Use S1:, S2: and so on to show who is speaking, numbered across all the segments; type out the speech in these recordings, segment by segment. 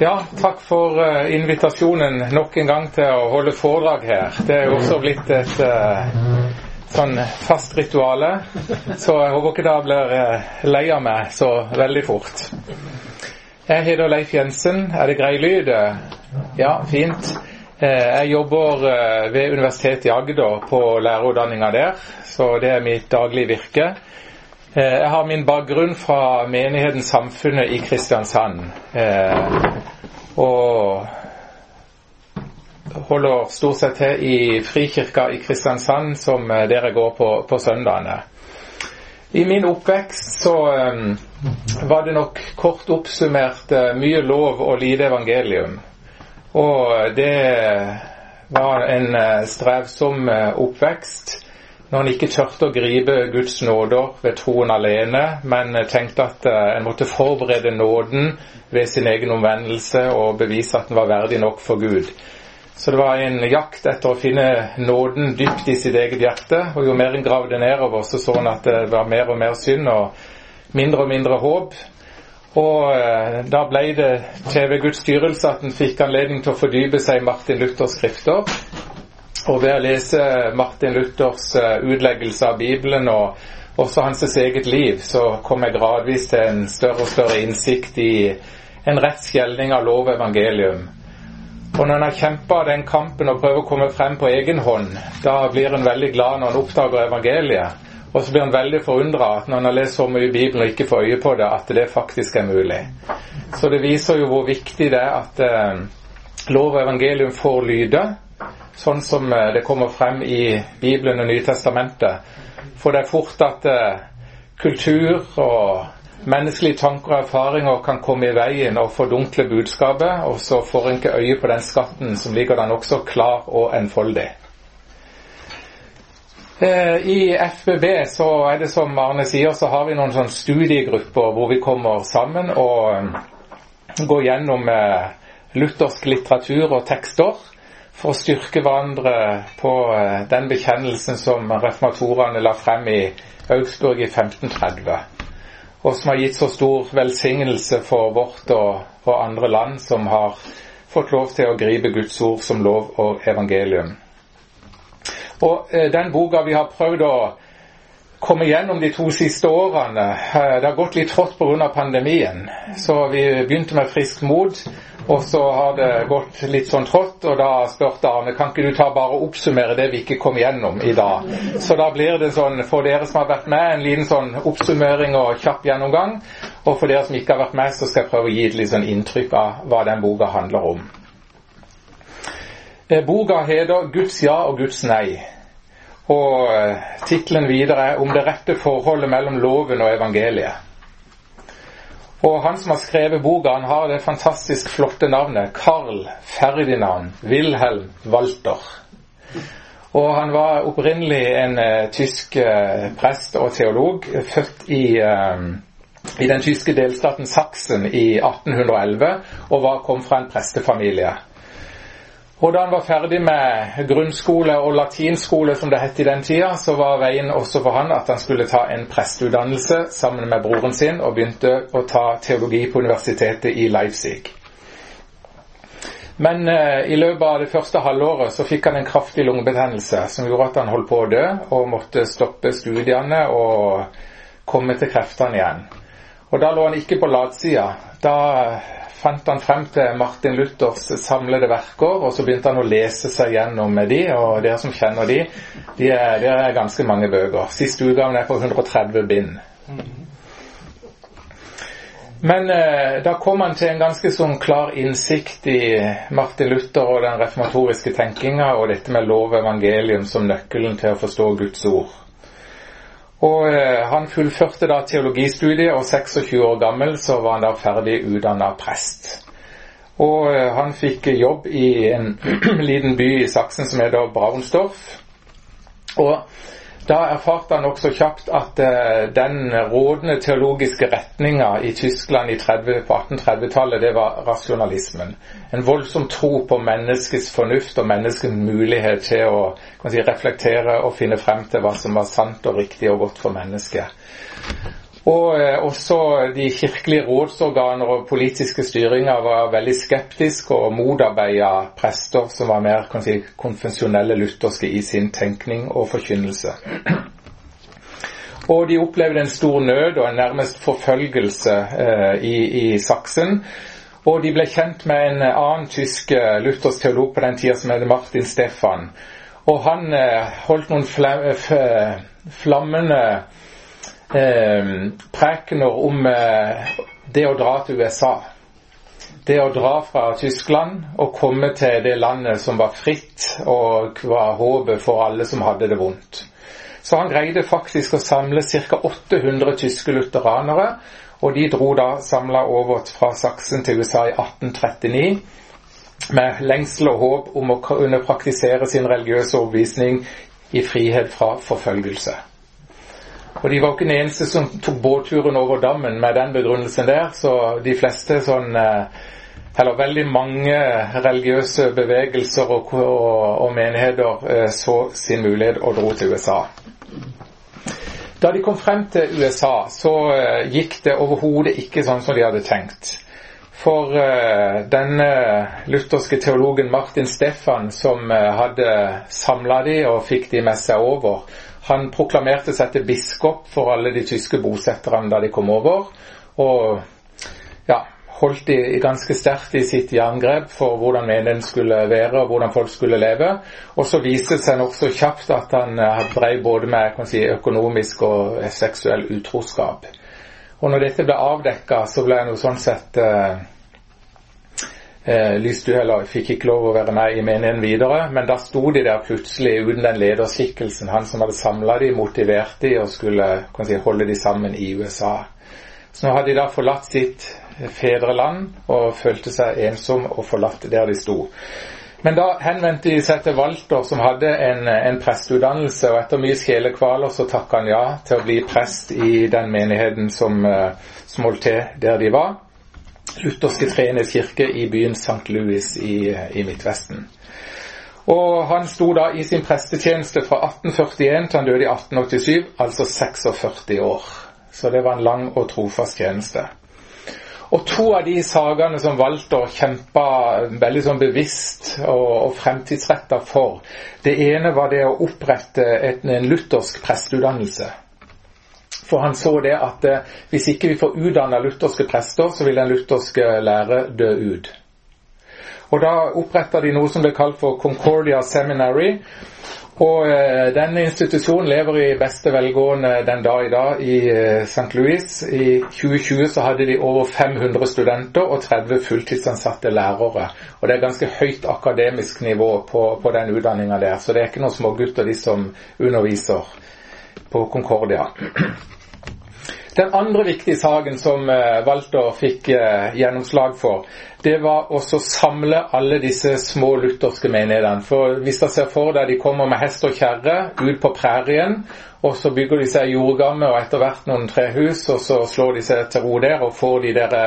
S1: Ja, takk for uh, invitasjonen nok en gang til å holde foredrag her. Det er jo også blitt et uh, sånn fast rituale, så jeg håper ikke da blir uh, lei av meg så veldig fort. Jeg heter Leif Jensen. Er det grei lyd? Ja, fint. Jeg jobber ved Universitetet i Agder på lærerutdanninga der, så det er mitt daglige virke. Jeg har min bakgrunn fra menigheten Samfunnet i Kristiansand. Eh, og holder stort sett til i Frikirka i Kristiansand, som eh, dere går på på søndagene. I min oppvekst så um, var det nok kort oppsummert uh, mye lov og lite evangelium. Og det var en strevsom oppvekst når han ikke tørte å gripe Guds nåder ved troen alene, men tenkte at eh, en måtte forberede nåden ved sin egen omvendelse og bevise at en var verdig nok for Gud. Så det var en jakt etter å finne nåden dypt i sitt eget hjerte. Og jo mer en gravde nedover, så så han at det var mer og mer synd og mindre og mindre håp. Og eh, da ble det til ved Guds styrelse at en fikk anledning til å fordype seg i Martin Luthers skrifter. Og ved å lese Martin Luthers eh, utleggelse av Bibelen og også hans eget liv, så kom jeg gradvis til en større og større innsikt i en rett skjelning av lov og evangelium. Og når en har kjempa den kampen og prøver å komme frem på egen hånd, da blir en veldig glad når en oppdager evangeliet. Og så blir en veldig forundra når en har lest så mye i Bibelen og ikke får øye på det, at det faktisk er mulig. Så det viser jo hvor viktig det er at eh, lov og evangelium får lyde, sånn som eh, det kommer frem i Bibelen og Nytestamentet. For det er fort at eh, kultur og menneskelige tanker og erfaringer kan komme i veien og fordunkle budskapet, og så får en ikke øye på den skatten som ligger der nokså klar og enfoldig. Eh, I FBB så er det som Arne sier, så har vi noen sånn studiegrupper hvor vi kommer sammen og går gjennom luthersk litteratur og tekster for å styrke hverandre på eh, den bekjennelsen som reformatorene la frem i Augsburg i 1530, og som har gitt så stor velsignelse for vårt og, og andre land som har fått lov til å gripe Guds ord som lov og evangelium. Og eh, Den boka vi har prøvd å komme gjennom de to siste årene eh, Det har gått litt trått pga. pandemien. Så vi begynte med friskt mot. Og så har det gått litt sånn trått, og da spurte Arne kan ikke du ta bare oppsummere det vi ikke kom gjennom i dag. Så da blir det sånn for dere som har vært med, en liten sånn oppsummering og kjapp gjennomgang. Og for dere som ikke har vært med, så skal jeg prøve å gi et litt sånn inntrykk av hva den boka handler om. Eh, boka heter 'Guds ja og Guds nei'. Og eh, tittelen videre er 'Om det rette forholdet mellom loven og evangeliet'. Og han som har skrevet boka, han har det fantastisk flotte navnet Carl Ferdinand Wilhelm Walter. Og han var opprinnelig en uh, tysk uh, prest og teolog, født i, uh, i den tyske delstaten Saksen i 1811, og var, kom fra en prestefamilie. Og da han var ferdig med grunnskole og latinskole, som det het i den tida, så var veien også for han at han skulle ta en presteutdannelse sammen med broren sin, og begynte å ta teologi på universitetet i Leipzig. Men eh, i løpet av det første halvåret så fikk han en kraftig lungebetennelse som gjorde at han holdt på å dø, og måtte stoppe studiene og komme til kreftene igjen. Og da lå han ikke på latsida. Da fant han frem til Martin Luthers samlede verker, og så begynte han å lese seg gjennom med de, og dere som kjenner de, det er, det er ganske mange bøker. Siste utgaven er på 130 bind. Men eh, da kom han til en ganske sånn klar innsikt i Martin Luther og den reformatoriske tenkinga, og dette med lov og evangelium som nøkkelen til å forstå Guds ord. Og eh, Han fullførte da teologistudiet, og 26 år gammel så var han da ferdig utdanna prest. Og eh, Han fikk jobb i en liten by i Saksen som heter Braunsdorf. Og da erfarte han også kjapt at uh, den rådende teologiske retninga i Tyskland i 30, på 1830-tallet, det var rasjonalismen. En voldsom tro på menneskets fornuft og menneskets mulighet til å si, reflektere og finne frem til hva som var sant og riktig og godt for mennesket. Og eh, også de kirkelige rådsorganer og politiske styringer var veldig skeptiske og motarbeida prester som var mer si, konfesjonelle lutherske i sin tenkning og forkynnelse. Og de opplevde en stor nød og en nærmest forfølgelse eh, i, i Saksen. Og de ble kjent med en annen tysk eh, luthersk teolog på den tida som heter Martin Stefan. Og han eh, holdt noen flammende prekener om eh, det å dra til USA. Det å dra fra Tyskland og komme til det landet som var fritt og var håpet for alle som hadde det vondt. Så han greide faktisk å samle ca. 800 tyske lutheranere, og de dro da samla over fra Saksen til USA i 1839 med lengsel og håp om å kunne praktisere sin religiøse overbevisning i frihet fra forfølgelse. Og De var ikke den eneste som tok båtturen over dammen med den begrunnelsen der, så de fleste sånn eh, eller veldig mange religiøse bevegelser og, og, og menigheter eh, så sin mulighet og dro til USA. Da de kom frem til USA, så eh, gikk det overhodet ikke sånn som de hadde tenkt. For uh, denne lutherske teologen Martin Stefan, som uh, hadde samla de og fikk de med seg over, han proklamerte seg til biskop for alle de tyske bosetterne da de kom over. Og ja, holdt de ganske sterkt i sitt jerngrep for hvordan menigheten skulle være og hvordan folk skulle leve. Og så viste det seg nokså kjapt at han uh, drev både med si, økonomisk og seksuell utroskap. Og når dette ble avdekka, så ble han jo sånn sett eh, eh, lyste eller fikk ikke lov å være med i menigheten videre. Men da sto de der plutselig uten den lederskikkelsen. Han som hadde samla de, motivert de og skulle si, holde de sammen i USA. Så nå hadde de da forlatt sitt fedreland og følte seg ensom og forlatt der de sto. Men da henvendte de seg til Walter, som hadde en, en presteutdannelse, og etter mye sjelekvaler så takka han ja til å bli prest i den menigheten som, eh, som holdt til der de var lutherske Treenes kirke i byen St. Louis i, i, Midtvesten. Og Han sto da i sin prestetjeneste fra 1841 til han døde i 1887, altså 46 år. Så det var en lang og trofast tjeneste. Og to av de sakene som Walter kjempa veldig sånn bevisst og, og fremtidsretta for, det ene var det å opprette et, en luthersk presteutdannelse. For han så det at eh, hvis ikke vi får utdanna lutherske prester, så vil den lutherske lære dø ut. Og Da oppretta de noe som ble kalt for Concordia Seminary. Og eh, Denne institusjonen lever i beste velgående den dag i dag i eh, St. Louis. I 2020 så hadde de over 500 studenter og 30 fulltidsansatte lærere. Og Det er ganske høyt akademisk nivå på, på den utdanninga der. Så det er ikke noen smågutter, de som underviser på Concordia. Den andre viktige saken som eh, Walter fikk eh, gjennomslag for, det var å samle alle disse små lutherske menighetene. For Hvis dere ser for deg de kommer med hest og kjerre ut på prærien, og så bygger de seg jordgamme og etter hvert noen trehus, og så slår de seg til ro der og får de der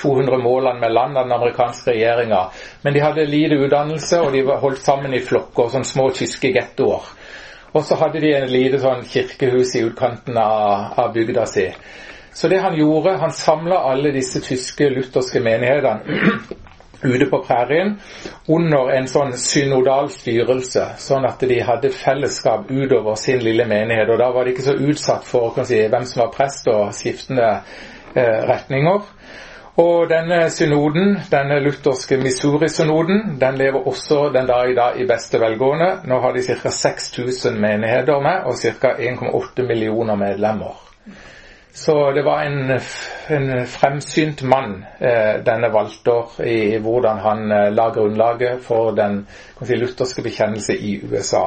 S1: 200 eh, målene med land av den amerikanske regjeringa. Men de hadde lite utdannelse, og de var holdt sammen i flokker, sånne små tyske gettoer. Og så hadde de en lite sånn kirkehus i utkanten av, av bygda si. Så det han gjorde, han samla alle disse tyske lutherske menighetene ute på prærien under en sånn synodal styrelse, sånn at de hadde fellesskap utover sin lille menighet. Og da var de ikke så utsatt for si, hvem som var prest og skiftende eh, retninger. Og denne synoden, denne lutherske Missouri-synoden, den lever også den dag i dag i beste velgående. Nå har de ca. 6000 menigheter med og ca. 1,8 millioner medlemmer. Så det var en, en fremsynt mann eh, denne Walter i hvordan han eh, la grunnlaget for den si, lutherske bekjennelse i USA.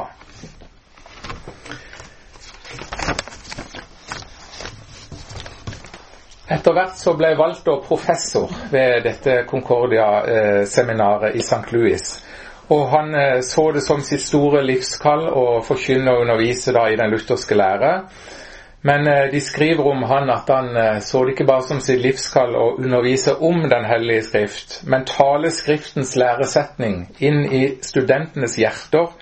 S1: Etter hvert så ble Walter professor ved dette Concordia-seminaret i St. Louis. Og han eh, så det som sitt store livskall å forkynne og undervise da i den lutherske lære. Men eh, de skriver om han at han eh, så det ikke bare som sitt livskall å undervise om Den hellige skrift, men tale Skriftens læresetning inn i studentenes hjerter,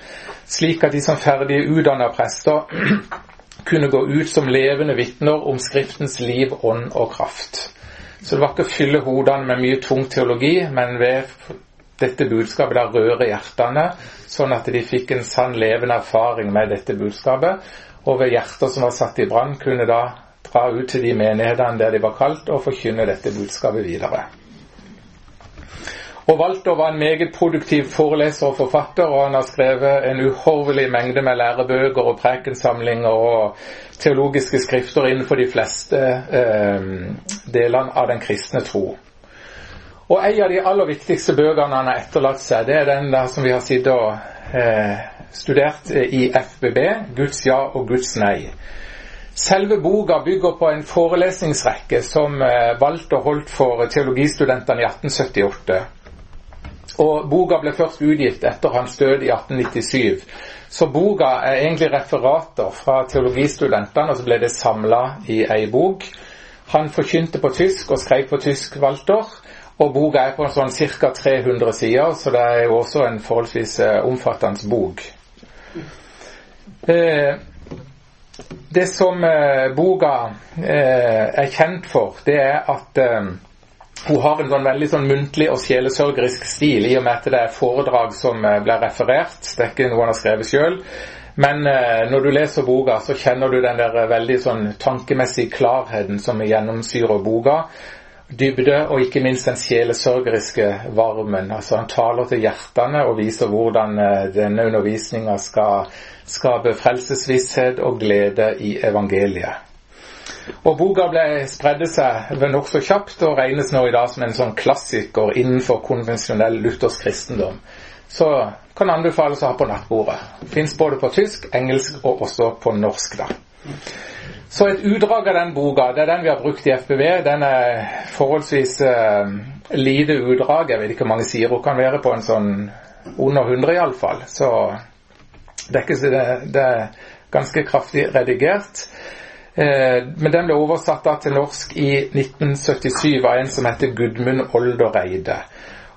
S1: slik at de som ferdige utdanna prester kunne gå ut som levende vitner om Skriftens liv, ånd og kraft. Så det var ikke å fylle hodene med mye tung teologi, men ved dette budskapet da røre hjertene, sånn at de fikk en sann levende erfaring med dette budskapet. Og ved hjerter som var satt i brann, kunne da dra ut til de menighetene der de var kalt, og forkynne dette budskapet videre. Og Walter var en meget produktiv foreleser og forfatter, og han har skrevet en uhorvelig mengde med lærebøker og prekensamlinger og teologiske skrifter innenfor de fleste eh, delene av den kristne tro. Og En av de aller viktigste bøkene han har etterlatt seg, det er den der som vi har og eh, studert i FBB, 'Guds ja og Guds nei'. Selve boka bygger på en forelesningsrekke som eh, Walter holdt for teologistudentene i 1878. Og boka ble først utgitt etter hans død i 1897. Så boka er egentlig referater fra teologistudentene, og så ble det samla i ei bok. Han forkynte på tysk og skrev på tysk, Walter. Og boka er på sånn ca. 300 sider, så det er jo også en forholdsvis eh, omfattende bok. Eh, det som eh, boka er kjent for, det er at hun har en sånn veldig sånn muntlig og sjelesørgerisk stil, i og med at det er foredrag som eh, blir referert. Det er ikke noe han har skrevet sjøl. Men eh, når du leser boka, så kjenner du den der eh, veldig sånn tankemessige klarheten som gjennomsyrer boka. Dybde og ikke minst den sjelesørgeriske varmen. Altså Han taler til hjertene og viser hvordan eh, denne undervisninga skal skape frelsesvisshet og glede i evangeliet. Og boka ble spredde seg nokså kjapt og regnes nå i dag som en sånn klassiker innenfor konvensjonell luthersk kristendom. Så kan anbefales å ha på nattbordet. Fins både på tysk, engelsk og også på norsk. da. Så et utdrag av den boka, det er den vi har brukt i FBV. Den er forholdsvis eh, lite utdrag. Jeg vet ikke hvor mange sider hun kan være på en sånn under 100 iallfall. Så det er, ikke, det er ganske kraftig redigert. Eh, men den ble oversatt til norsk i 1977 av en som heter Gudmund Older Eide.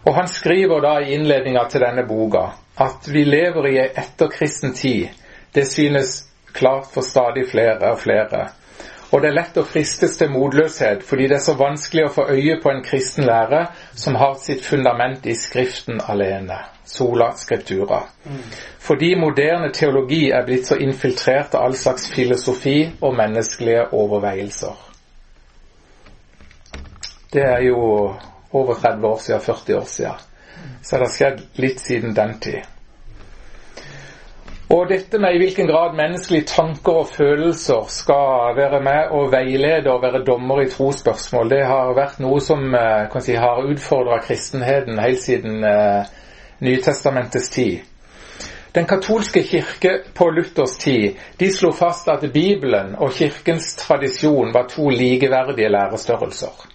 S1: Og Han skriver da i innledninga til denne boka at vi lever i ei etterkristen tid. Det synes klart for stadig flere og flere. Og det er lett å fristes til motløshet fordi det er så vanskelig å få øye på en kristen lære som har sitt fundament i Skriften alene sola scriptura. Fordi moderne teologi er blitt så infiltrert av all slags filosofi og menneskelige overveielser. Det er jo over 30 år siden, 40 år siden. Så det har skjedd litt siden den tid. Og dette med i hvilken grad menneskelige tanker og følelser skal være med og veilede og være dommer i trosspørsmål, det har vært noe som eh, si, har utfordra kristenheten helt siden eh, Nytestamentets tid. Den katolske kirke på Luthers tid de slo fast at Bibelen og kirkens tradisjon var to likeverdige lærestørrelser.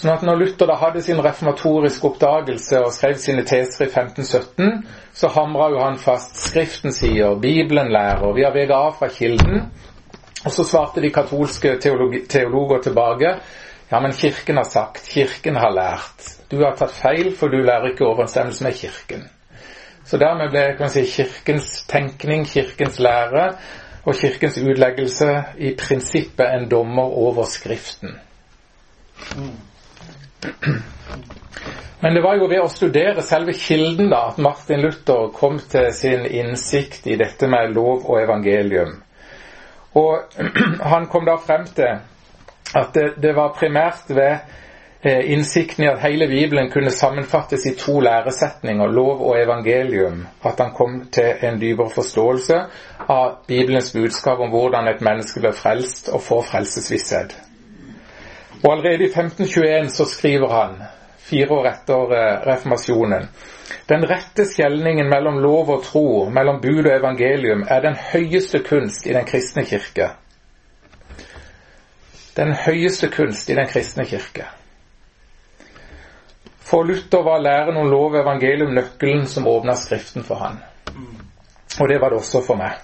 S1: Sånn at når Luther da hadde sin reformatoriske oppdagelse og skrev sine teser i 1517, så hamra jo han fast Skriften sier, Bibelen lærer, vi har veget av fra kilden. Og så svarte de katolske teologer tilbake ja, men Kirken har sagt, Kirken har lært. Du har tatt feil, for du lærer ikke overensstemmelse med Kirken. Så dermed ble kan man si, Kirkens tenkning, Kirkens lære og Kirkens utleggelse i prinsippet en dommer over Skriften. Men det var jo ved å studere selve kilden da, at Martin Luther kom til sin innsikt i dette med lov og evangelium. Og han kom da frem til at det, det var primært ved Eh, innsikten i at hele Bibelen kunne sammenfattes i to læresetninger, lov og evangelium, at han kom til en dypere forståelse av Bibelens budskap om hvordan et menneske blir frelst og får frelsesvisshet. Og Allerede i 1521 så skriver han, fire år etter eh, reformasjonen, den rette skjelningen mellom lov og tro, mellom bud og evangelium, er den høyeste kunst i den kristne kirke. Den høyeste kunst i den kristne kirke. For Luther var læren om lov og evangelium nøkkelen som åpna Skriften for han. Og det var det også for meg.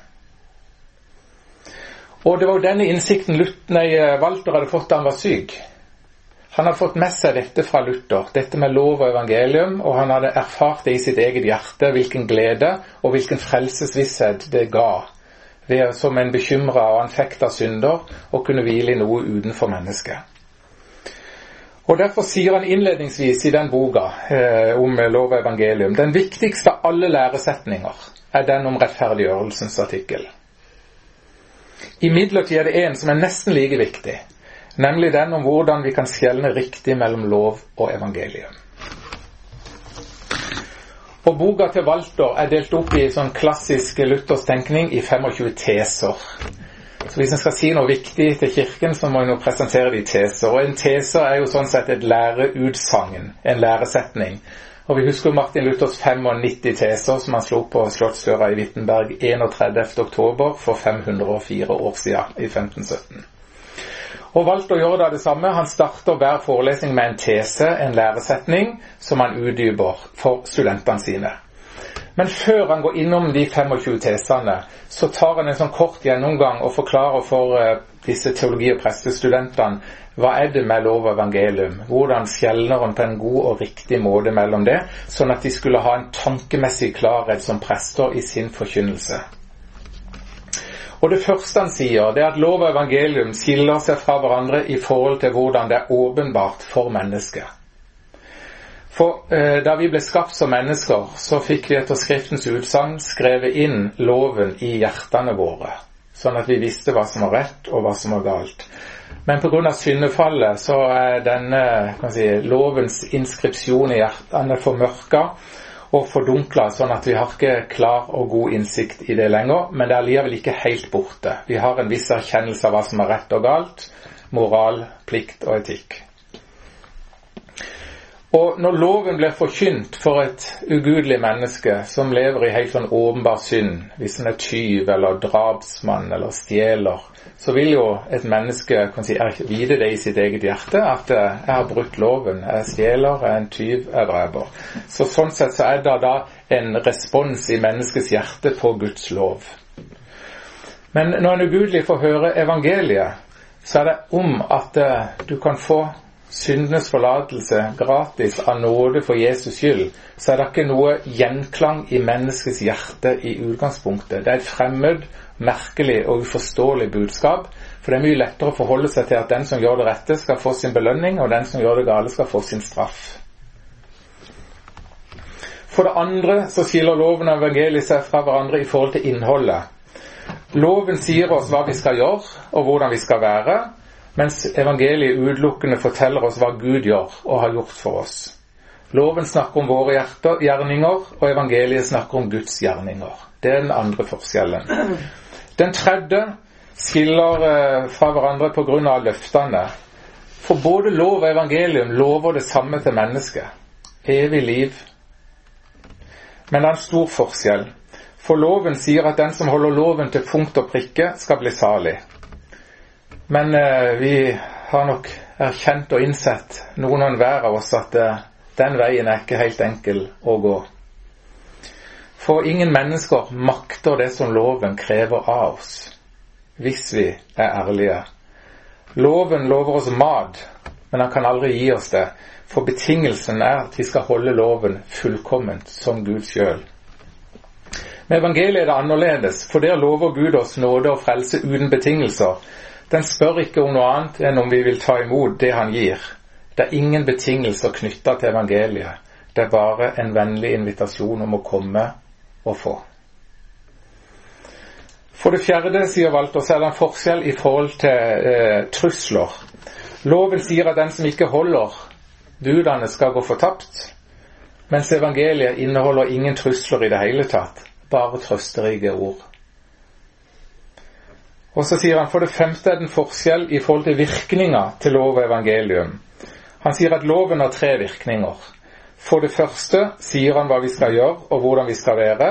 S1: Og det var jo denne innsikten nei, Walter hadde fått da han var syk. Han hadde fått med seg dette fra Luther, dette med lov og evangelium, og han hadde erfart det i sitt eget hjerte, hvilken glede og hvilken frelsesvisshet det ga ved som en bekymra og anfekta synder å kunne hvile i noe utenfor mennesket. Og Derfor sier han innledningsvis i den boka eh, om lov og evangelium den viktigste av alle læresetninger er den om rettferdiggjørelsens artikkel. Imidlertid er det en som er nesten like viktig, nemlig den om hvordan vi kan skjelne riktig mellom lov og evangelium. Og Boka til Walter er delt opp i sånn klassisk luthersk tenkning i 25 teser. Så Hvis en skal si noe viktig til Kirken, så må en jo presentere de teser. Og En tese er jo sånn sett et læreutsagn, en læresetning. Og Vi husker Martin Luthers 95 teser som han slo på Slottsdøra i Wittenberg 31.10. for 504 år siden, i 1517. Og valgte å gjøre det samme. Han starter hver forelesning med en tese, en læresetning, som han utdyper for studentene sine. Men før han går innom de 25 tesene, så tar han en sånn kort gjennomgang og forklarer for uh, disse teologi- og prestestudentene hva er det med lov og evangelium? Hvordan skjelner han på en god og riktig måte mellom det, sånn at de skulle ha en tankemessig klarhet som prester i sin forkynnelse? Og Det første han sier, det er at lov og evangelium skiller seg fra hverandre i forhold til hvordan det er åpenbart for mennesket. For eh, da vi ble skapt som mennesker, så fikk vi etter Skriftens utsagn skrevet inn loven i hjertene våre, sånn at vi visste hva som var rett og hva som var galt. Men pga. syndefallet så er denne si, lovens inskripsjon i hjertene formørka og fordunkla, sånn at vi har ikke klar og god innsikt i det lenger. Men det er likevel ikke helt borte. Vi har en viss erkjennelse av hva som er rett og galt, moral, plikt og etikk. Og når loven blir forkynt for et ugudelig menneske som lever i helt sånn åpenbar synd, hvis han er tyv eller drapsmann eller stjeler, så vil jo et menneske kan si, vite det i sitt eget hjerte at eh, jeg har brutt loven. Jeg stjeler, jeg er en tyv, jeg dreper. Så sånn sett så er det da en respons i menneskets hjerte på Guds lov. Men når en ugudelig får høre evangeliet, så er det om at eh, du kan få syndenes forlatelse gratis av nåde for Jesus skyld, så er det ikke noe gjenklang i menneskets hjerte i utgangspunktet. Det er et fremmed, merkelig og uforståelig budskap. For det er mye lettere å forholde seg til at den som gjør det rette, skal få sin belønning, og den som gjør det gale, skal få sin straff. For det andre så skiller loven og evangeliet seg fra hverandre i forhold til innholdet. Loven sier oss hva vi skal gjøre, og hvordan vi skal være. Mens evangeliet utelukkende forteller oss hva Gud gjør og har gjort for oss. Loven snakker om våre hjerter, gjerninger, og evangeliet snakker om Guds gjerninger. Det er den andre forskjellen. Den tredje skiller eh, fra hverandre pga. løftene. For både lov og evangelium lover det samme til mennesket. Evig liv. Men det er en stor forskjell. For loven sier at den som holder loven til punkt og prikke, skal bli salig. Men eh, vi har nok erkjent og innsett, noen og enhver av oss, at eh, den veien er ikke helt enkel å gå. For ingen mennesker makter det som loven krever av oss, hvis vi er ærlige. Loven lover oss mat, men han kan aldri gi oss det. For betingelsen er at vi skal holde loven fullkomment som Gud sjøl. Med evangeliet er det annerledes, for der lover Gud oss nåde og frelse uten betingelser. Den spør ikke om noe annet enn om vi vil ta imot det han gir. Det er ingen betingelser knytta til evangeliet. Det er bare en vennlig invitasjon om å komme og få. For det fjerde, sier Walter, så er det en forskjell i forhold til eh, trusler. Loven sier at den som ikke holder budene, skal gå fortapt. Mens evangeliet inneholder ingen trusler i det hele tatt, bare trøsterike ord. Og så sier han for det femte er det en forskjell i forhold til virkninga til lov og evangelium. Han sier at loven har tre virkninger. For det første sier han hva vi skal gjøre og hvordan vi skal være,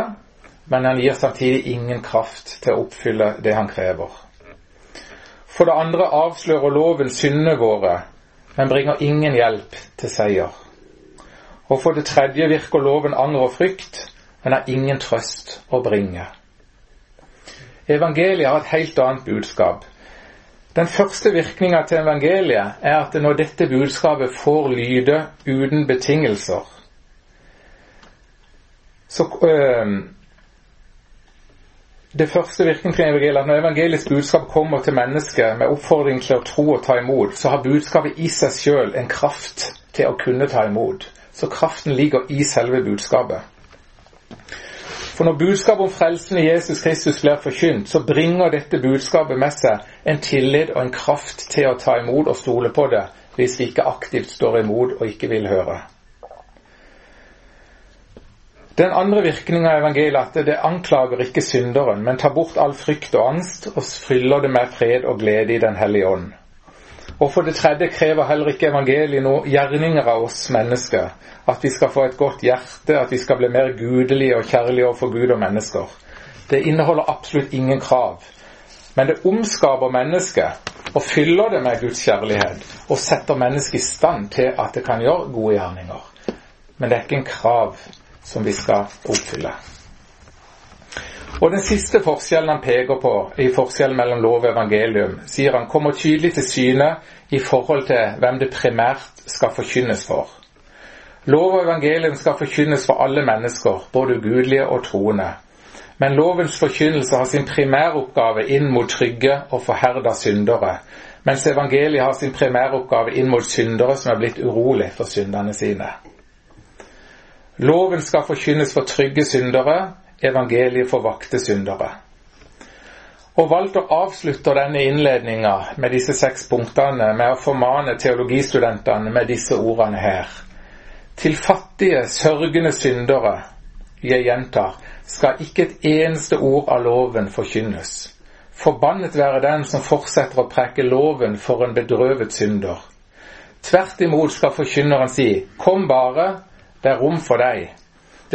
S1: men han gir samtidig ingen kraft til å oppfylle det han krever. For det andre avslører loven syndene våre, men bringer ingen hjelp til seier. Og for det tredje virker loven anger og frykt, men har ingen trøst å bringe. Evangeliet har et helt annet budskap. Den første virkninga til evangeliet er at når dette budskapet får lyde uten betingelser, så øh, det første virkningen til evangeliet at når evangelisk budskap kommer til mennesket med oppfordring til å tro og ta imot, så har budskapet i seg sjøl en kraft til å kunne ta imot. Så kraften ligger i selve budskapet. For når budskapet om frelsen i Jesus Kristus blir forkynt, så bringer dette budskapet med seg en tillit og en kraft til å ta imot og stole på det, hvis vi ikke aktivt står imot og ikke vil høre. Den andre virkningen av evangeliet er at det anklager ikke synderen, men tar bort all frykt og angst og fyller det med fred og glede i Den hellige ånd. Og for det tredje krever heller ikke evangeliet noen gjerninger av oss mennesker. At vi skal få et godt hjerte, at vi skal bli mer gudelige og kjærlige overfor Gud og mennesker. Det inneholder absolutt ingen krav. Men det omskaper mennesket og fyller det med Guds kjærlighet og setter mennesket i stand til at det kan gjøre gode gjerninger. Men det er ikke en krav som vi skal oppfylle. Og Den siste forskjellen han peker på i forskjellen mellom lov og evangelium, sier han kommer tydelig til syne i forhold til hvem det primært skal forkynnes for. Lov og evangelium skal forkynnes for alle mennesker, både ugudelige og troende. Men lovens forkynnelse har sin primæroppgave inn mot trygge og forherda syndere, mens evangeliet har sin primæroppgave inn mot syndere som er blitt urolig for syndene sine. Loven skal forkynnes for trygge syndere, evangeliet for vakte syndere. Og Walter avslutter denne innledninga med disse seks punktene med å formane teologistudentene med disse ordene her. Til fattige, sørgende syndere, jeg gjentar, skal ikke et eneste ord av loven forkynnes. Forbannet være den som fortsetter å preke loven for en bedrøvet synder. Tvert imot skal forkynneren si, kom bare, det er rom for deg.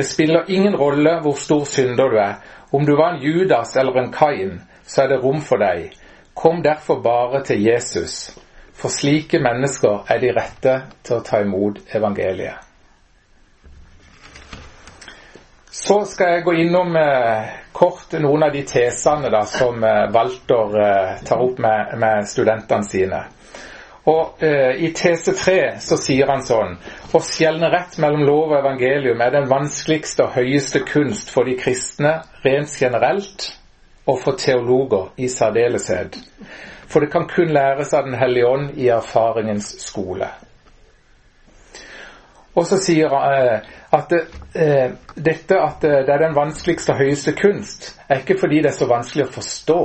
S1: Det spiller ingen rolle hvor stor synder du er. Om du var en Judas eller en Kain, så er det rom for deg. Kom derfor bare til Jesus. For slike mennesker er de rette til å ta imot evangeliet. Så skal jeg gå innom eh, kort noen av de tesene da, som eh, Walter eh, tar opp med, med studentene sine. Og eh, I tese 3 så sier han sånn Å skjelne rett mellom lov og evangelium er den vanskeligste og høyeste kunst for de kristne rent generelt, og for teologer i særdeleshet. For det kan kun læres av Den hellige ånd i erfaringens skole. Og så sier han eh, at eh, dette at det er den vanskeligste og høyeste kunst, er ikke fordi det er så vanskelig å forstå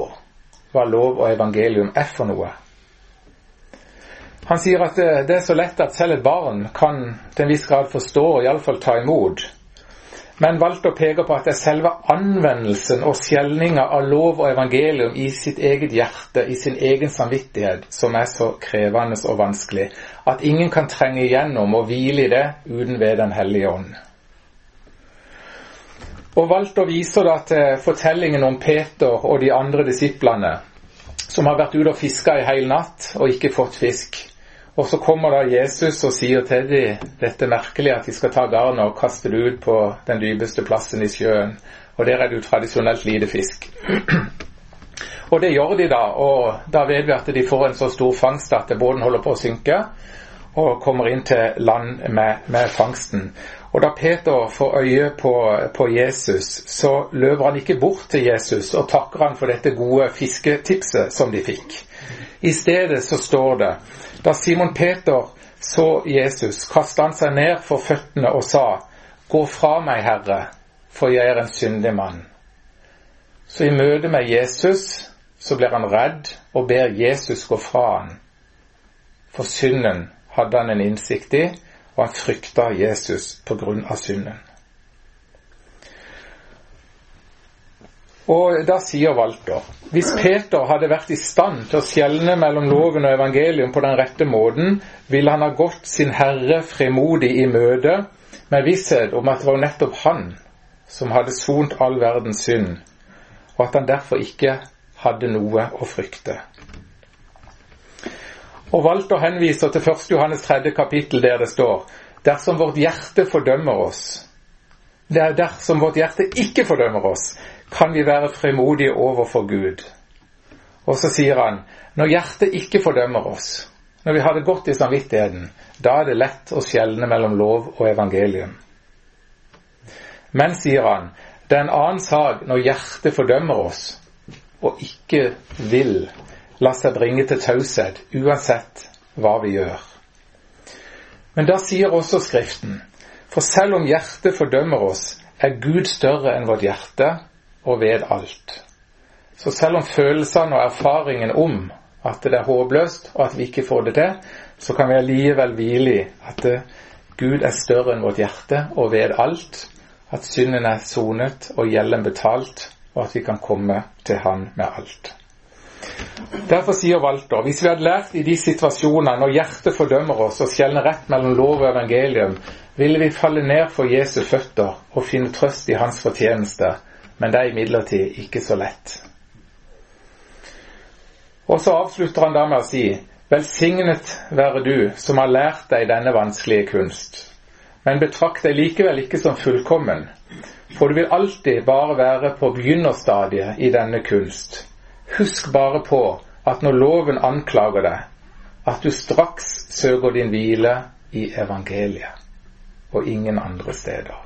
S1: hva lov og evangelium er for noe han sier at det, det, er så lett at selv et barn kan til en viss grad forstå og iallfall ta imot. Men valgte å peke på at det er selve anvendelsen og skjelninga av lov og evangelium i sitt eget hjerte, i sin egen samvittighet, som er så krevende og vanskelig at ingen kan trenge igjennom og hvile i det uten ved Den hellige ånd. Og Walter viser da til fortellingen om Peter og de andre disiplene som har vært ute og fiska i hele natt og ikke fått fisk. Og så kommer da Jesus og sier til dem dette merkelig at de skal ta garnet og kaste det ut på den dypeste plassen i sjøen. Og der er det jo tradisjonelt lite fisk. og det gjør de da, og da vet vi at de får en så stor fangst at båten holder på å synke, og kommer inn til land med, med fangsten. Og da Peter får øye på, på, Jesus, så løper han ikke bort til Jesus og takker han for dette gode fisketipset som de fikk. I stedet så står det da Simon Peter så Jesus, kastet han seg ned for føttene og sa, Gå fra meg, Herre, for jeg er en syndig mann. Så i møte med Jesus så blir han redd og ber Jesus gå fra han. For synden hadde han en innsikt i, og han frykta Jesus på grunn av synden. Og da sier Walter hvis Peter hadde vært i stand til å skjelne mellom loven og evangelium på den rette måten, ville han ha gått sin Herre fremodig i møte med visshet om at det var nettopp han som hadde sont all verdens synd, og at han derfor ikke hadde noe å frykte. Og Walter henviser til 1. Johannes 3. kapittel der det står Dersom vårt hjerte fordømmer oss, det er dersom vårt hjerte ikke fordømmer oss, kan vi være fremodige overfor Gud. Og så sier han når hjertet ikke fordømmer oss, når vi har det godt i samvittigheten, da er det lett å skjelne mellom lov og evangelium. Men, sier han, Det er en annen sak når hjertet fordømmer oss og ikke vil la seg bringe til taushet, uansett hva vi gjør. Men da sier også Skriften, for selv om hjertet fordømmer oss, er Gud større enn vårt hjerte og vet alt. Så selv om følelsene og erfaringen om at det er håpløst, og at vi ikke får det til, så kan vi allikevel hvile i at Gud er større enn vårt hjerte og vet alt, at synden er sonet og gjelden betalt, og at vi kan komme til Han med alt. Derfor sier Walter hvis vi hadde lært i de situasjonene når hjertet fordømmer oss og skjelner rett mellom lov og evangelium, ville vi falle ned for Jesu føtter og finne trøst i hans fortjeneste, men det er imidlertid ikke så lett. Og så avslutter han da med å si Velsignet være du som har lært deg denne vanskelige kunst men betrakt deg likevel ikke som fullkommen, for du vil alltid bare være på begynnerstadiet i denne kunst. Husk bare på at når loven anklager deg, at du straks søker din hvile i evangeliet, og ingen andre steder.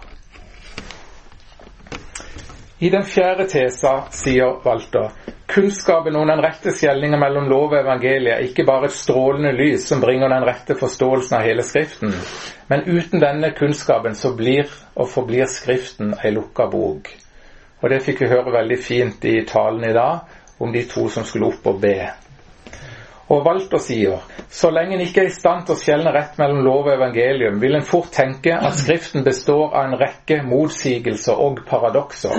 S1: I den fjerde tesa sier Walter Kunnskapen om den rette skjelninga mellom lov og evangeliet er ikke bare et strålende lys som bringer den rette forståelsen av hele Skriften, men uten denne kunnskapen så blir og forblir Skriften ei lukka bok. Og det fikk vi høre veldig fint i talen i dag om de to som skulle opp og be. Og Walter sier så lenge en ikke er i stand til å skjelne rett mellom lov og evangelium, vil en fort tenke at Skriften består av en rekke motsigelser og paradokser.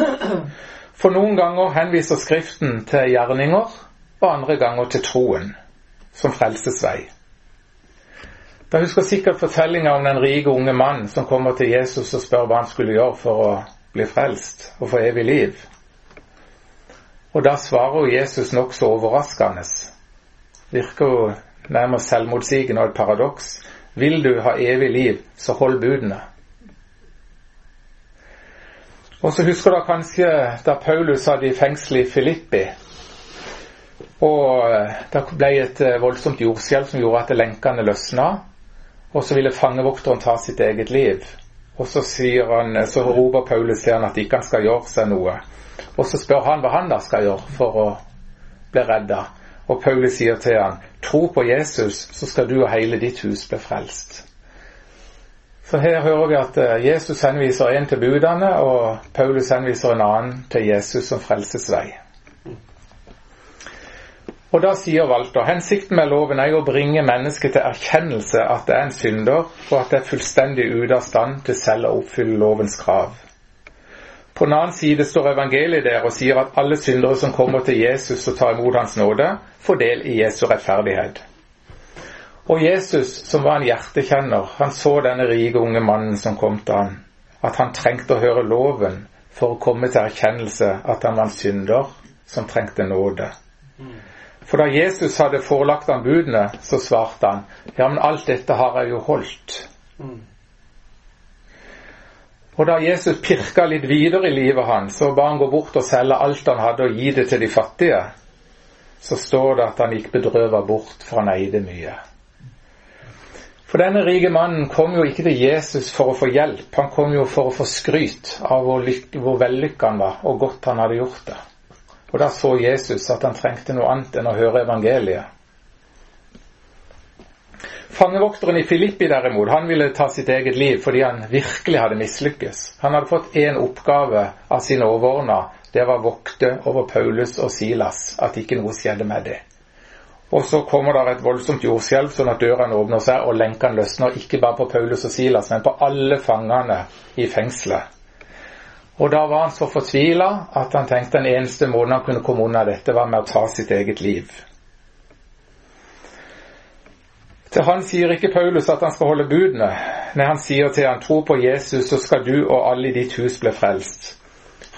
S1: For noen ganger henviser Skriften til gjerninger, og andre ganger til troen, som frelsesvei. Da husker sikkert fortellinga om den rike unge mannen som kommer til Jesus og spør hva han skulle gjøre for å bli frelst og få evig liv. Og da svarer Jesus nokså overraskende. Virker jo nærmest selvmotsigende og et paradoks. Vil du ha evig liv, så hold budene. Og så husker dere kanskje da Paulus hadde i fengsel i Filippi. Og eh, det ble et eh, voldsomt jordskjelv som gjorde at lenkene løsna. Og så ville fangevokteren ta sitt eget liv. Og så, han, eh, så roper Paulus til han at ikke han skal gjøre seg noe. Og så spør han hva han da skal gjøre for å bli redda. Og Paulus sier til han, tro på Jesus, så skal du og hele ditt hus bli frelst. Så her hører vi at eh, Jesus henviser en til budene, og Paulus henviser en annen til Jesus som frelsesvei. Og da sier Walter hensikten med loven er å bringe mennesket til erkjennelse at det er en synder, og at det er fullstendig ute av stand til selv å oppfylle lovens krav. På den annen side står evangeliet der og sier at alle syndere som kommer til Jesus og tar imot Hans nåde, får del i Jesu rettferdighet. Og Jesus, som var en hjertekjenner, han så denne rike unge mannen som kom til ham, at han trengte å høre loven for å komme til erkjennelse at han var en synder som trengte nåde. For da Jesus hadde forelagt ham budene, så svarte han ja, men alt dette har jeg jo holdt. Og da Jesus pirka litt videre i livet hans, så ba han gå bort og selge alt han hadde, og gi det til de fattige. Så står det at han gikk bedrøva bort, for han eide mye. For denne rike mannen kom jo ikke til Jesus for å få hjelp, han kom jo for å få skryt av hvor, hvor vellykka han var, og godt han hadde gjort det. Og da så Jesus at han trengte noe annet enn å høre evangeliet. Fangevokteren i Filippi derimot, han ville ta sitt eget liv fordi han virkelig hadde mislykkes. Han hadde fått én oppgave av sine overordna, det var vokte over Paulus og Silas, at ikke noe skjedde med det. Og så kommer det et voldsomt jordskjelv, sånn at dørene åpner seg og lenkene løsner. Ikke bare på Paulus og Silas, men på alle fangene i fengselet. Og da var han så fortvila at han tenkte den eneste måten han kunne komme unna dette, var med å ta sitt eget liv. Til han sier ikke Paulus at han skal holde budene. Nei, han sier til han tro på Jesus, så skal du og alle i ditt hus bli frelst.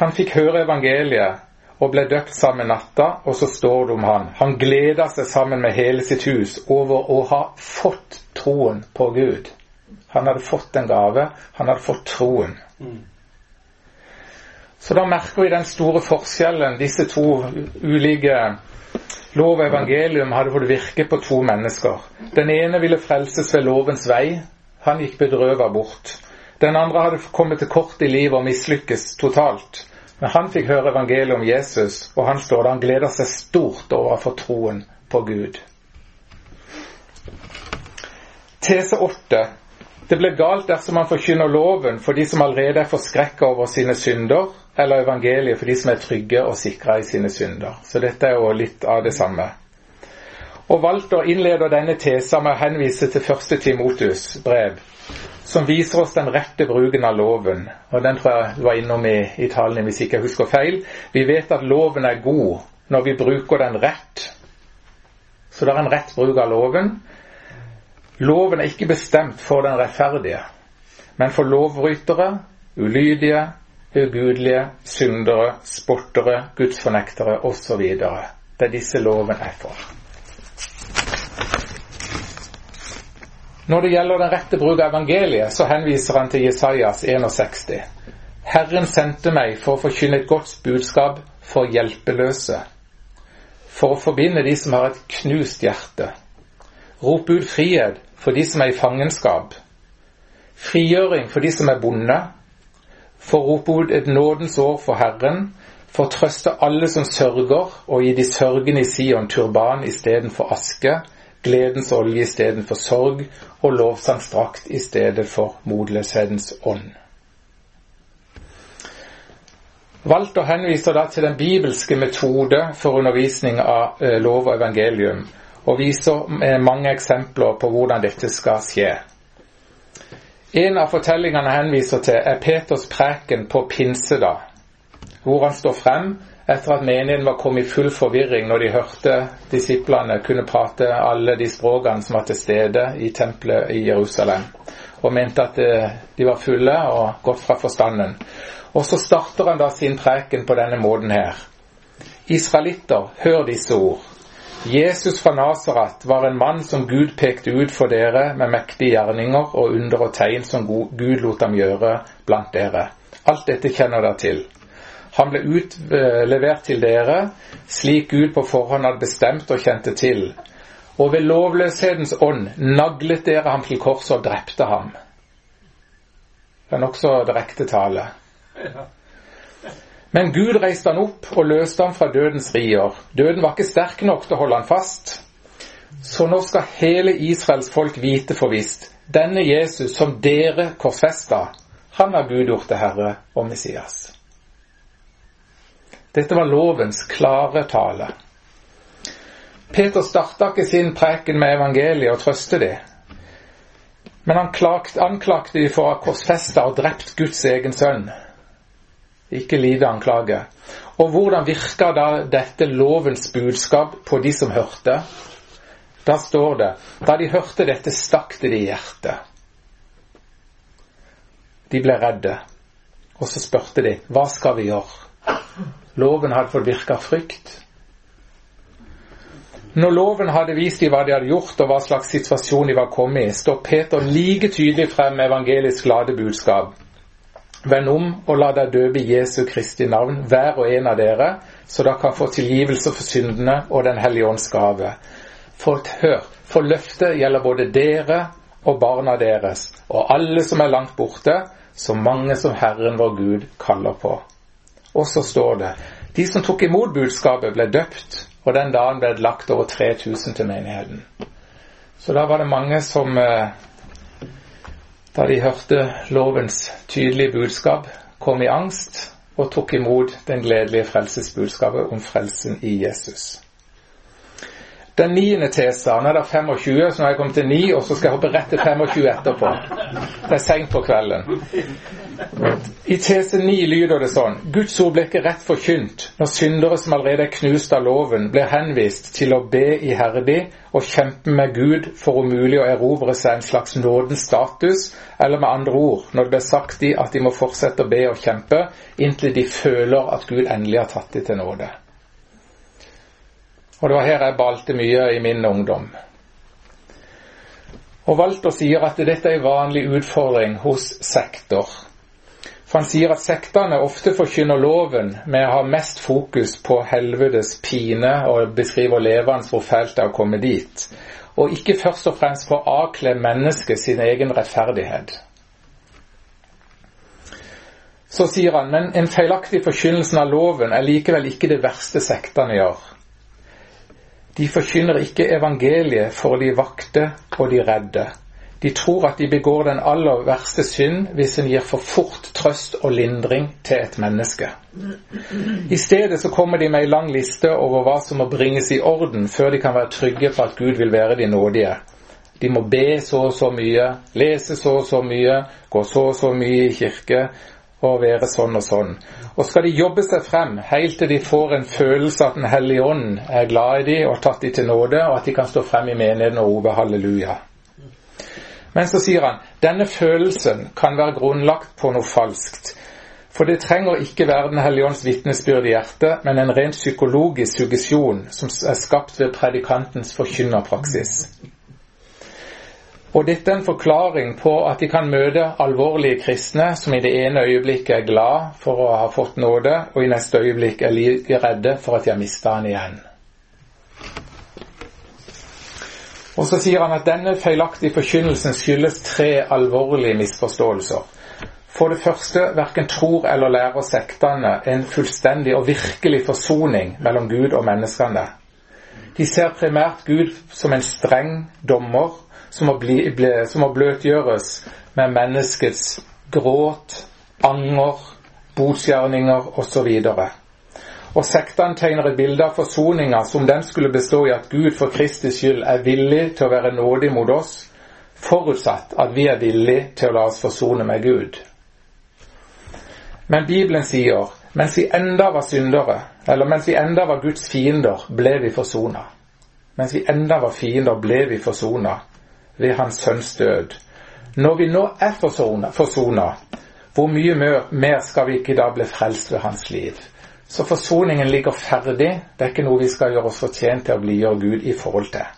S1: Han fikk høre evangeliet, og ble døpt sammen natta, og så står det om han. Han gleda seg sammen med hele sitt hus over å ha fått troen på Gud. Han hadde fått en gave. Han hadde fått troen. Så da merker vi den store forskjellen. Disse to ulike lov og evangelium hadde fått virke på to mennesker. Den ene ville frelses ved lovens vei. Han gikk bedrøva bort. Den andre hadde kommet til kort i livet og mislykkes totalt. Men han fikk høre evangeliet om Jesus, og han står der han gleder seg stort over å få troen på Gud. Tese 8. Det blir galt dersom man forkynner loven for de som allerede er forskrekka over sine synder, eller evangeliet for de som er trygge og sikra i sine synder. Så dette er jo litt av det samme. Og Walter innleder denne tesa med å henvise til første Timotus brev, som viser oss den rette bruken av loven. Og Den tror jeg var innom i, i talen hvis ikke jeg husker feil. Vi vet at loven er god når vi bruker den rett. Så det er en rett bruk av loven. Loven er ikke bestemt for den rettferdige, men for lovbrytere, ulydige, ugudelige, syndere, spottere, gudsfornektere osv. Det er disse loven er for. Når det gjelder den rette bruk av evangeliet, så henviser han til Jesajas 61. Herren sendte meg for å forkynne et godt budskap for hjelpeløse, for å forbinde de som har et knust hjerte. Rop ut frihet for de som er i fangenskap, frigjøring for de som er bonde, for å rope ut et nådens år for Herren, for å trøste alle som sørger, og gi de sørgende i Sion turban istedenfor aske, gledens olje istedenfor sorg og lovsangsdrakt i stedet for motløshetens ånd. Walter henviser da til den bibelske metode for undervisning av eh, lov og evangelium, og viser mange eksempler på hvordan dette skal skje. En av fortellingene han henviser til, er Peters preken på pinsedag, hvor han står frem etter at menigheten var kommet i full forvirring når de hørte disiplene kunne prate alle de språkene som var til stede i tempelet i Jerusalem, og mente at eh, de var fulle og gått fra forstanden. Og så starter han da sin preken på denne måten her. Israelitter, hør disse ord. Jesus fra Nasarat var en mann som Gud pekte ut for dere med mektige gjerninger og under og tegn som Gud lot ham gjøre blant dere. Alt dette kjenner dere til. Han ble utlevert til dere slik Gud på forhånd hadde bestemt og kjente til. Og ved lovløshetens ånd naglet dere ham til korset og drepte ham. Det er nokså direkte tale. Men Gud reiste han opp og løste ham fra dødens rier. Døden var ikke sterk nok til å holde han fast. Så nå skal hele Israels folk vite for visst denne Jesus som dere korsfesta, han har Gud gjort til Herre og Messias. Dette var lovens klare tale. Peter starta ikke sin preken med evangeliet og trøste dem. Men han klagt, anklagte de for å ha korsfesta og drept Guds egen sønn. Ikke lite anklage. Og hvordan virka da dette lovens budskap på de som hørte? Da står det da de hørte dette, stakk det de i hjertet. De ble redde. Og så spurte de hva skal vi gjøre? Loven hadde fått virke frykt. Når loven hadde vist dem hva de hadde gjort og hva slags situasjon de var kommet i, står Peter like tydelig frem med evangelisk glade budskap. Vend om og la deg døpe Jesu Kristi navn, hver og en av dere, så dere kan få tilgivelse for syndene og Den hellige ånds gave. For hør, for løftet gjelder både dere og barna deres, og alle som er langt borte, så mange som Herren vår Gud kaller på. Og så står det de som tok imot budskapet, ble døpt, og den dagen ble det lagt over 3000 til menigheten. Så da var det mange som, eh, da de hørte lovens tydelige budskap, kom i angst og tok imot den gledelige frelsesbudskapet om frelsen i Jesus. Den niende nå er det 25, så nå har jeg kommet til 9, og så skal jeg hoppe rett til 25 etterpå. Det er seint på kvelden. I tese 9 lyder det sånn Guds ord blir ikke rett forkynt når syndere som allerede er knust av loven, blir henvist til å be iherdig og kjempe med Gud for om mulig å erobre seg en slags nådens status, eller med andre ord, når det blir sagt de at de må fortsette å be og kjempe inntil de føler at Gud endelig har tatt dem til nåde. Og det var her jeg balte mye i min ungdom. Og Walter sier at dette er en vanlig utfordring hos sektor. For han sier at sektene ofte forkynner loven med å ha mest fokus på helvetes pine og beskriver levende hvor fælt det er å komme dit, og ikke først og fremst for å avkle mennesket sin egen rettferdighet. Så sier han, men en feilaktig forkynnelse av loven er likevel ikke det verste sektene gjør. De forkynner ikke evangeliet for de vakte og de redde. De tror at de begår den aller verste synd hvis en gir for fort trøst og lindring til et menneske. I stedet så kommer de med ei lang liste over hva som må bringes i orden før de kan være trygge på at Gud vil være de nådige. De må be så og så mye, lese så og så mye, gå så og så mye i kirke og være sånn og sånn. Og skal de jobbe seg frem helt til de får en følelse at Den hellige ånd er glad i dem og har tatt dem til nåde, og at de kan stå frem i menigheten og rope halleluja. Men så sier han denne følelsen kan være grunnlagt på noe falskt. For det trenger ikke være Den hellige ånds vitnesbyrd i hjertet, men en rent psykologisk suggesjon som er skapt ved predikantens forkynnerpraksis. Og dette er en forklaring på at de kan møte alvorlige kristne som i det ene øyeblikket er glad for å ha fått nåde, og i neste øyeblikk er like redde for at de har mista han igjen. Og så sier han at denne feilaktige forkynnelsen skyldes tre alvorlige misforståelser. For det første, verken tror eller lærer sektene en fullstendig og virkelig forsoning mellom Gud og menneskene. De ser primært Gud som en streng dommer som må, bli, ble, som må bløtgjøres med menneskets gråt, anger, botsgjerninger osv. Og sektene tegner et bilde av forsoninga som den skulle bestå i at Gud for Kristi skyld er villig til å være nådig mot oss, forutsatt at vi er villige til å la oss forsone med Gud. Men Bibelen sier mens vi enda var syndere, eller mens vi enda var Guds fiender, ble vi forsona. Mens vi enda var fiender, ble vi forsona ved hans sønns død. Når vi nå er forsona, hvor mye mer skal vi ikke da bli frelst ved hans liv? Så forsoningen ligger ferdig. Det er ikke noe vi skal gjøre oss fortjent til å blidgjøre Gud i forhold til.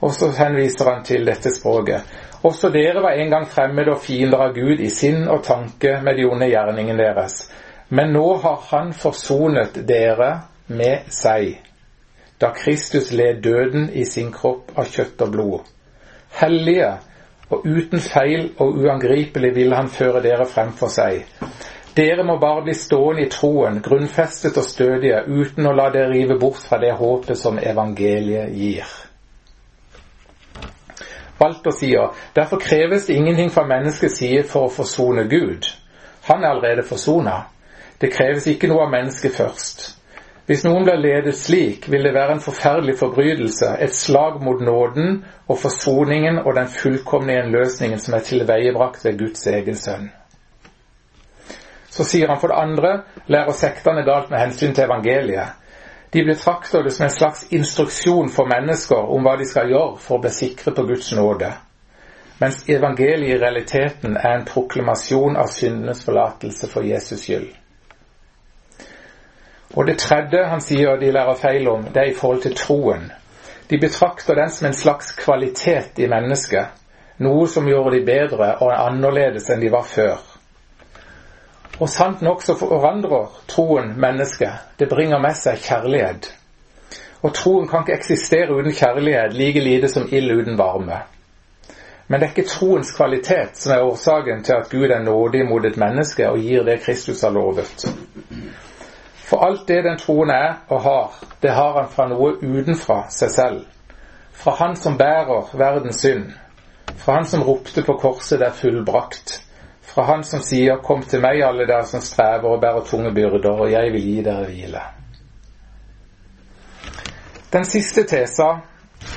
S1: Og så henviser han til dette språket. Også dere var en gang fremmede og fiender av Gud i sinn og tanke med de onde gjerningene deres. Men nå har Han forsonet dere med seg, da Kristus led døden i sin kropp av kjøtt og blod hellige, og uten feil og uangripelig vil han føre dere fremfor seg. Dere må bare bli stående i troen, grunnfestet og stødige, uten å la dere rive bort fra det håpet som evangeliet gir. Walter sier derfor kreves det ingenting fra menneskets side for å forsone Gud. Han er allerede forsona. Det kreves ikke noe av mennesket først. Hvis noen blir ledet slik, vil det være en forferdelig forbrytelse, et slag mot nåden og forsoningen og den fullkomne løsningen som er tilveiebrakt ved Guds egen sønn. Så sier han for det andre lærer sektene galt med hensyn til evangeliet. De betrakter det som en slags instruksjon for mennesker om hva de skal gjøre for å bli sikre på Guds nåde, mens evangeliet i realiteten er en proklamasjon av syndenes forlatelse for Jesus skyld. Og det tredje han sier de lærer feil om, det er i forhold til troen. De betrakter den som en slags kvalitet i mennesket, noe som gjør de bedre og annerledes enn de var før. Og sant nok så forandrer troen mennesket. Det bringer med seg kjærlighet. Og troen kan ikke eksistere uten kjærlighet, like lite som ild uten varme. Men det er ikke troens kvalitet som er årsaken til at Gud er nådig mot et menneske og gir det Kristus har lovet. For alt det den troen er og har, det har han fra noe utenfra seg selv. Fra han som bærer verdens synd. Fra han som ropte på korset det er fullbrakt. Fra han som sier 'Kom til meg, alle dere som strever og bærer tunge byrder, og jeg vil gi dere hvile'. Den siste tesa,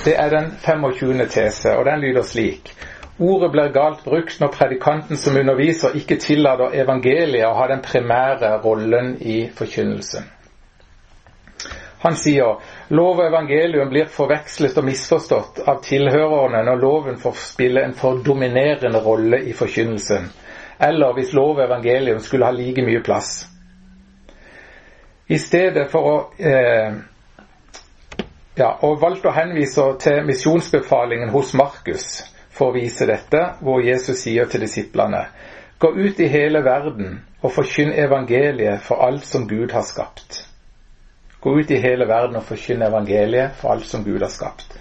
S1: det er den 25. tese, og den lyder slik Ordet blir galt brukt når predikanten som underviser, ikke tillater evangeliet å ha den primære rollen i forkynnelsen. Han sier lov og evangelium blir forvekslet og misforstått av tilhørerne når loven får spille en for dominerende rolle i forkynnelsen, eller hvis lov og evangelium skulle ha like mye plass. I stedet for å eh, ja, og valgte å henvise til misjonsbefalingen hos Markus for å vise dette, hvor Jesus sier til disiplene Gå ut i hele verden og forkynn evangeliet for alt som Gud har skapt. Gå ut i hele verden og forkynn evangeliet for alt som Gud har skapt.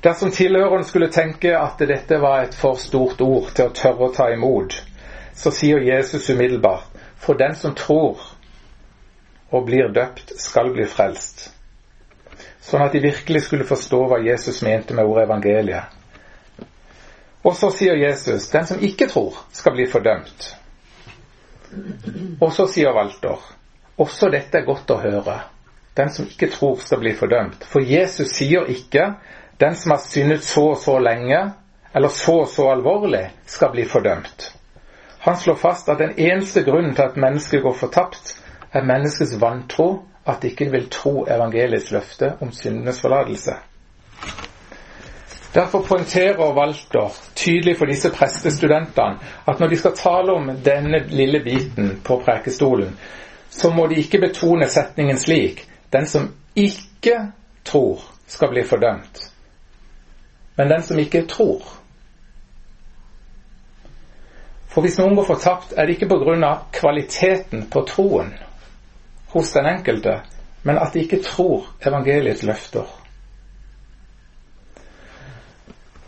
S1: Dersom tilhørerne skulle tenke at dette var et for stort ord til å tørre å ta imot, så sier Jesus umiddelbart for den som tror og blir døpt, skal bli frelst. Sånn at de virkelig skulle forstå hva Jesus mente med ordet evangeliet. Og så sier Jesus den som ikke tror, skal bli fordømt. Og så sier Walter også dette er godt å høre. Den som ikke tror, skal bli fordømt. For Jesus sier ikke den som har syndet så og så lenge, eller så og så alvorlig, skal bli fordømt. Han slår fast at den eneste grunnen til at mennesket går fortapt, er menneskets vantro, at de ikke vil tro evangeliets løfte om syndenes forlatelse. Derfor poengterer Walter tydelig for disse prestestudentene at når de skal tale om denne lille biten på prekestolen, så må de ikke betone setningen slik den som ikke tror, skal bli fordømt. Men den som ikke tror. For hvis noen går fortapt, er det ikke pga. kvaliteten på troen hos den enkelte, men at de ikke tror evangeliets løfter.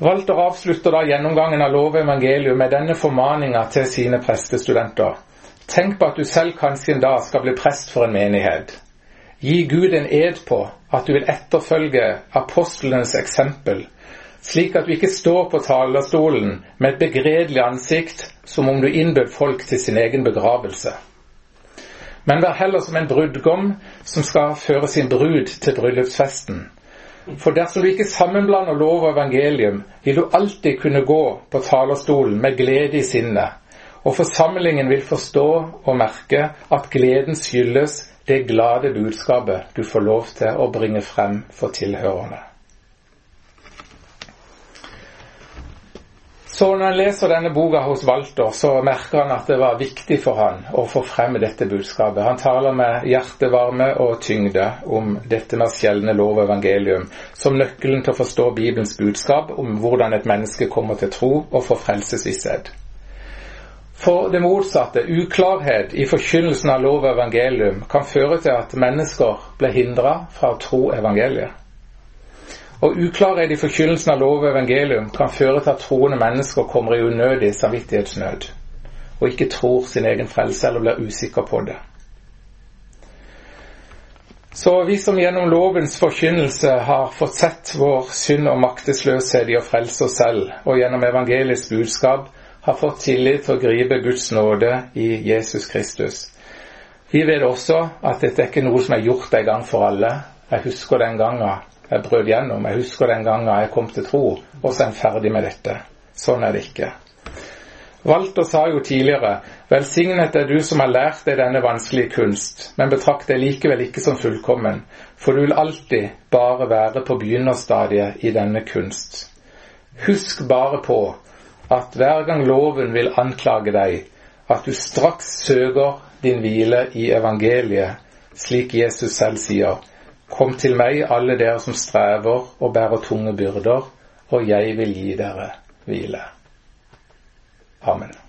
S1: Walter avslutter da gjennomgangen av lov og evangelium med denne formaninga til sine prestestudenter. Tenk på at du selv kanskje en dag skal bli prest for en menighet. Gi Gud en ed på at du vil etterfølge apostlenes eksempel, slik at du ikke står på talerstolen med et begredelig ansikt som om du innbød folk til sin egen begravelse. Men vær heller som en brudgom som skal føre sin brud til bryllupsfesten. For dersom du ikke sammenblander lov og evangelium, vil du alltid kunne gå på talerstolen med glede i sinnet, og forsamlingen vil forstå og merke at gleden skyldes det glade budskapet du får lov til å bringe frem for tilhørerne. Så når han leser denne boka hos Walter, så merker han at det var viktig for han å få frem dette budskapet. Han taler med hjertevarme og tyngde om dette med skjelne lov og evangelium som nøkkelen til å forstå Bibelens budskap om hvordan et menneske kommer til tro og får frelsesvisshet. For det motsatte, uklarhet i forkynnelsen av lov og evangelium, kan føre til at mennesker blir hindra fra å tro evangeliet. Og uklarhet i forkynnelsen av lov og evangelium kan føre til at troende mennesker kommer i unødig samvittighetsnød, og ikke tror sin egen frelse eller blir usikker på det. Så vi som gjennom lovens forkynnelse har fått sett vår synd og maktesløshet i å frelse oss selv, og gjennom evangeliets budskap har fått tillit til å gripe Guds nåde i Jesus Kristus. Vi vet også at dette er ikke noe som er gjort en gang for alle. Jeg husker den gangen jeg brøt gjennom. Jeg husker den gangen jeg kom til tro, og så er en ferdig med dette. Sånn er det ikke. Walter sa jo tidligere velsignet er du som har lært deg denne vanskelige kunst, men betrakt deg likevel ikke som fullkommen, for du vil alltid bare være på begynnerstadiet i denne kunst. Husk bare på at hver gang loven vil anklage deg, at du straks søker din hvile i evangeliet, slik Jesus selv sier. Kom til meg, alle dere som strever og bærer tunge byrder, og jeg vil gi dere hvile. Amen.